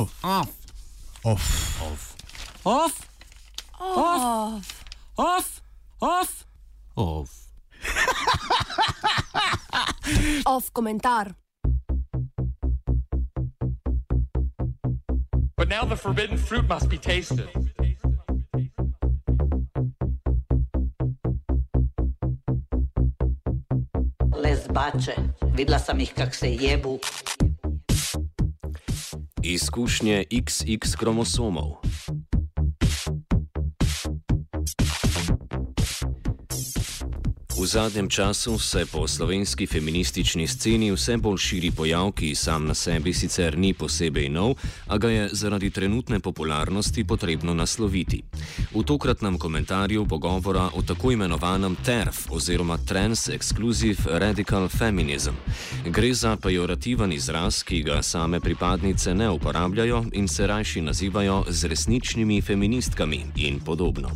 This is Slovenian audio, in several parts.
Off. Off. Off. Off. Off. Off. Off. Off. Off komentar. But now the forbidden fruit must be tasted. Lezbače, videla sam ih kak se jebu. Izkušnje XX kromosomov. V zadnjem času se po slovenski feministični sceni vse bolj širi pojav, ki sam na sebi sicer ni posebej nov, a ga je zaradi trenutne popularnosti potrebno nasloviti. V tokratnem komentarju bo govora o tako imenovanem TERF oziroma Trans-Exclusive Radical Feminism. Gre za pejorativen izraz, ki ga same pripadnice ne uporabljajo in se rajši nazivajo z resničnimi feministkami in podobno.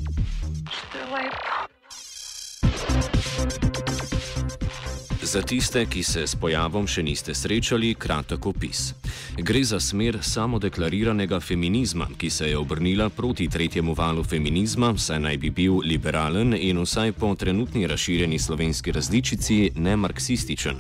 Za tiste, ki se s pojavom še niste srečali, kratek opis. Gre za smer samodeklariranega feminizma, ki se je obrnila proti tretjemu valu feminizma, saj naj bi bil liberalen in vsaj po trenutni razširjeni slovenski različici nemarksističen.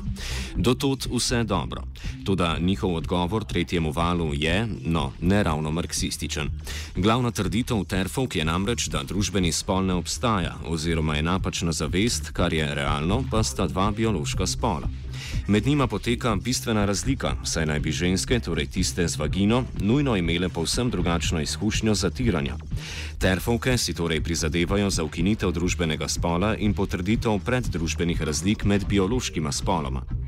Dotod vse dobro. Toda njihov odgovor tretjemu valu je, no, ne ravno marksističen. Glavna trditev terfov je namreč, da družbeni spol ne obstaja, oziroma je napačna zavest, kar je realno, pa sta dva biološka spola. Med njima poteka bistvena razlika, saj naj bi ženske, torej tiste z vagino, nujno imele povsem drugačno izkušnjo zatiranja. Terfovke si torej prizadevajo za ukinitev družbenega spola in potrditev preddružbenih razlik med biološkima spoloma.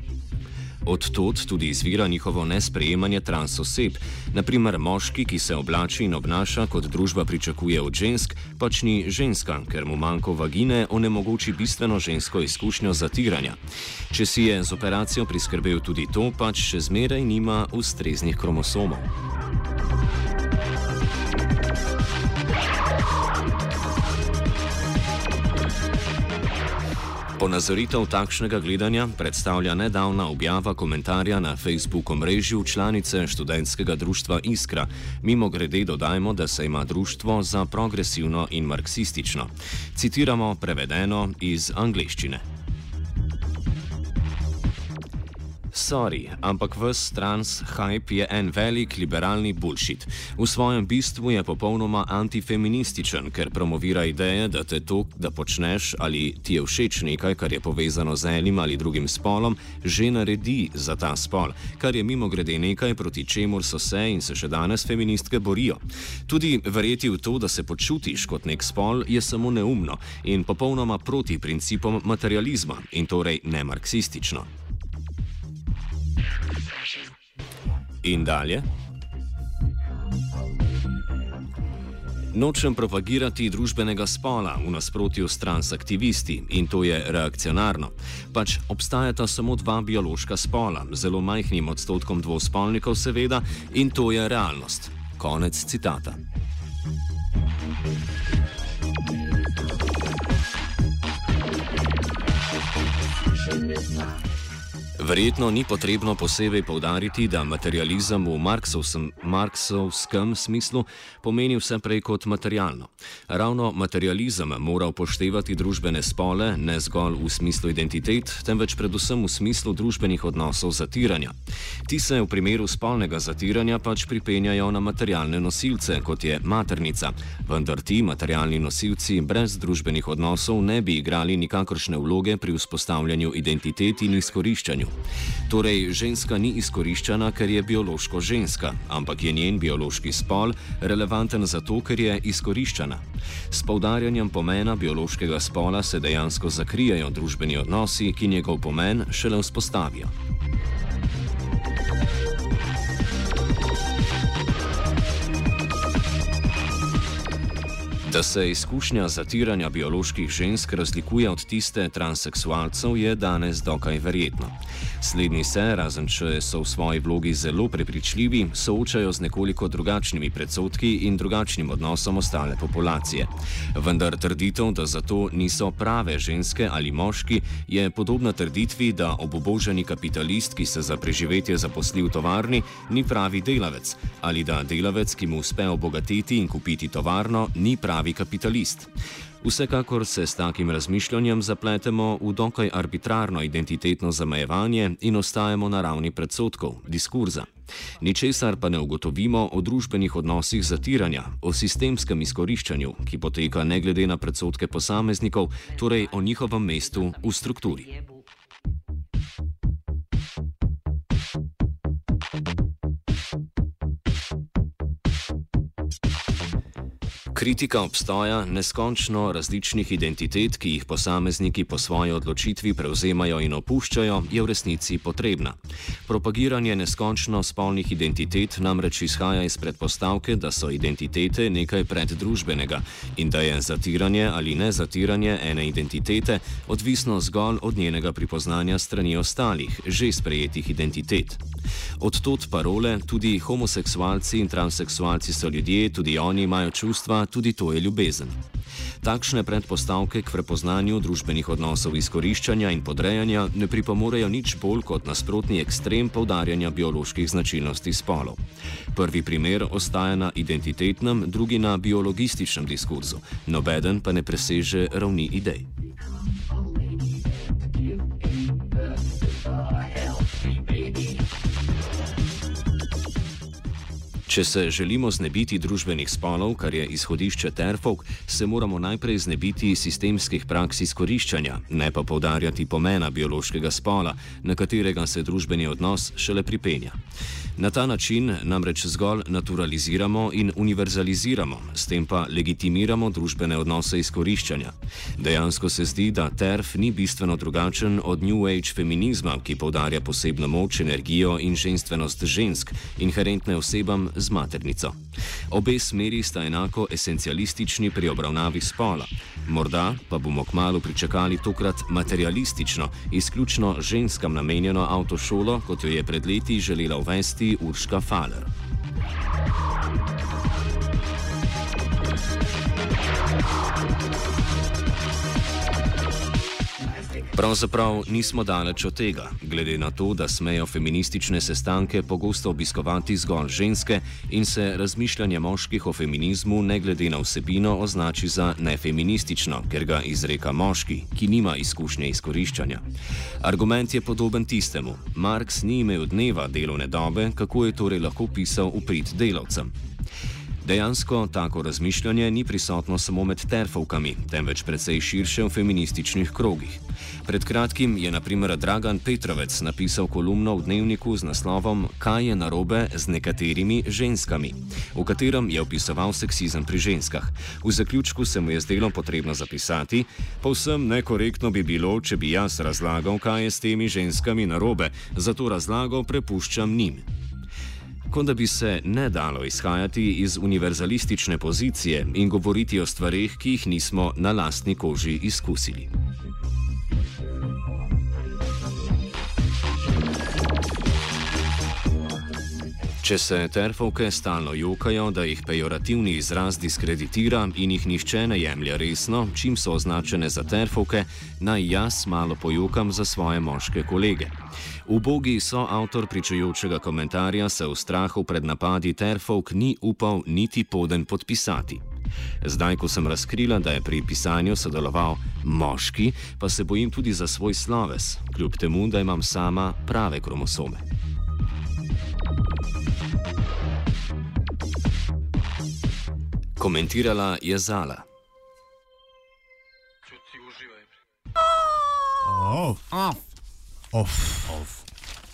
Od tod tudi izvira njihovo nesprejemanje trans oseb, naprimer moški, ki se oblači in obnaša kot družba pričakuje od žensk, pač ni ženska, ker mu manjko vagine onemogoči bistveno žensko izkušnjo zatiranja. Če si je z operacijo priskrbel tudi to, pač še zmeraj nima ustreznih kromosomov. Ponazoritev takšnega gledanja predstavlja nedavna objava komentarja na Facebooku mrežju članice študentskega društva Iskra. Mimo grede dodajmo, da se ima društvo za progresivno in marksistično. Citiramo prevedeno iz angleščine. Sorry, ampak ves trans hype je en velik liberalni bullshit. V svojem bistvu je popolnoma antifeminističen, ker promovira ideje, da te to, da počneš ali ti je všeč nekaj, kar je povezano z enim ali drugim spolom, že naredi za ta spol, kar je mimo grede nekaj, proti čemur so se in se še danes feministke borijo. Tudi verjeti v to, da se počutiš kot nek spol, je samo neumno in popolnoma proti principom materializma in torej ne marksistično. In dalje. Nočem propagirati družbenega spola v nasprotju s transaktivisti in to je reakcionarno. Pač obstajata samo dva biološka spola, zelo majhnim odstotkom dvospolnikov, seveda, in to je realnost. Konec citata. Verjetno ni potrebno posebej povdariti, da materializem v marksovskem, marksovskem smislu pomeni vse prej kot materialno. Ravno materializem mora upoštevati družbene spole ne zgolj v smislu identitet, temveč predvsem v smislu družbenih odnosov zatiranja. Ti se v primeru spolnega zatiranja pač pripenjajo na materialne nosilce, kot je maternica, vendar ti materialni nosilci brez družbenih odnosov ne bi igrali nikakršne vloge pri vzpostavljanju identitet in izkoriščanju. Torej, ženska ni izkoriščena, ker je biološko ženska, ampak je njen biološki spol relevanten zato, ker je izkoriščena. S poudarjanjem pomena biološkega spola se dejansko zakrijejo družbeni odnosi, ki njegov pomen šele vzpostavijo. Da se izkušnja zatiranja bioloških žensk razlikuje od tiste transseksualcev, je danes dokaj verjetno. Slednji se, razen če so v svoji vlogi zelo prepričljivi, soočajo z nekoliko drugačnimi predsotki in drugačnim odnosom ostale populacije. Vendar trditev, da zato niso prave ženske ali moški, je podobna trditvi, da obuboženi kapitalist, ki se za preživetje zaposli v tovarni, ni pravi delavec ali da delavec, ki mu uspe obogatiti in kupiti tovarno, ni pravi kapitalist. Vsekakor se s takim razmišljanjem zapletemo v dokaj arbitrarno identitetno zamejevanje in ostajamo na ravni predsotkov, diskurza. Ničesar pa ne ugotovimo o družbenih odnosih zatiranja, o sistemskem izkoriščanju, ki poteka ne glede na predsotke posameznikov, torej o njihovem mestu v strukturi. Kritika obstoja neskončno različnih identitet, ki jih posamezniki po svoji odločitvi prevzemajo in opuščajo, je v resnici potrebna. Propagiranje neskončno spolnih identitet namreč izhaja iz predpostavke, da so identitete nekaj preddružbenega in da je zatiranje ali ne zatiranje ene identitete odvisno zgolj od njenega pripoznanja strani ostalih, že sprejetih identitet. Odtot parole, tudi homoseksualci in transseksualci so ljudje, tudi oni imajo čustva, tudi to je ljubezen. Takšne predpostavke k prepoznanju družbenih odnosov izkoriščanja in podrejanja ne pripomorejo nič bolj kot nasprotni ekstrem poudarjanja bioloških značilnosti spolov. Prvi primer ostaja na identitetnem, drugi na biologističnem diskurzu, nobeden pa ne preseže ravni idej. Če se želimo znebiti družbenih spolov, kar je izhodišče terfov, se moramo najprej znebiti sistemskih praks izkoriščanja, ne pa povdarjati pomena biološkega spola, na katerega se družbeni odnos šele pripenja. Na ta način namreč zgolj naturaliziramo in univerzaliziramo, s tem pa legitimiramo družbene odnose izkoriščanja. Dejansko se zdi, da TERF ni bistveno drugačen od New Age feminizma, ki povdarja posebno moč, energijo in ženstvenost žensk, inherentne osebam z maternico. Obe smeri sta enako esencialistični pri obravnavi spola. Morda pa bomo kmalo pričakali tokrat materialistično, izključno ženskam namenjeno avtošolo, kot jo je pred leti želela uvesti Urška Faler. Pravzaprav nismo daleč od tega, glede na to, da smejo feministične sestanke pogosto obiskovati zgolj ženske in se razmišljanje moških o feminizmu ne glede na vsebino označi za nefeministično, ker ga izreka moški, ki nima izkušnje izkoriščanja. Argument je podoben tistemu: Marx ni imel dneva delovne dobe, kako je torej lahko pisal uprit delavcem. Dejansko tako razmišljanje ni prisotno samo med terfovkami, temveč precej širše v feminističnih krogih. Pred kratkim je naprimer Dragan Petrovec napisal kolumno v dnevniku z naslovom Kaj je narobe z nekaterimi ženskami, v katerem je opisoval seksizem pri ženskah. V zaključku se mu je zdelo potrebno zapisati: Povsem nekorektno bi bilo, če bi jaz razlagal, kaj je s temi ženskami narobe, zato razlago prepuščam njim kot da bi se ne dalo izhajati iz univerzalistične pozicije in govoriti o stvarih, ki jih nismo na lastni koži izkusili. Če se terfovke stalno jokajo, da jih pejorativni izraz diskreditira in jih nišče ne jemlje resno, čim so označene za terfovke, naj jaz malo pojokam za svoje moške kolege. Ubogi so avtor pričujočega komentarja se v strahu pred napadi terfovk ni upal niti poden podpisati. Zdaj, ko sem razkrila, da je pri pisanju sodeloval moški, pa se bojim tudi za svoj sloves, kljub temu, da imam sama prave kromosome. Komentirala je Zala. Off. Off. Off.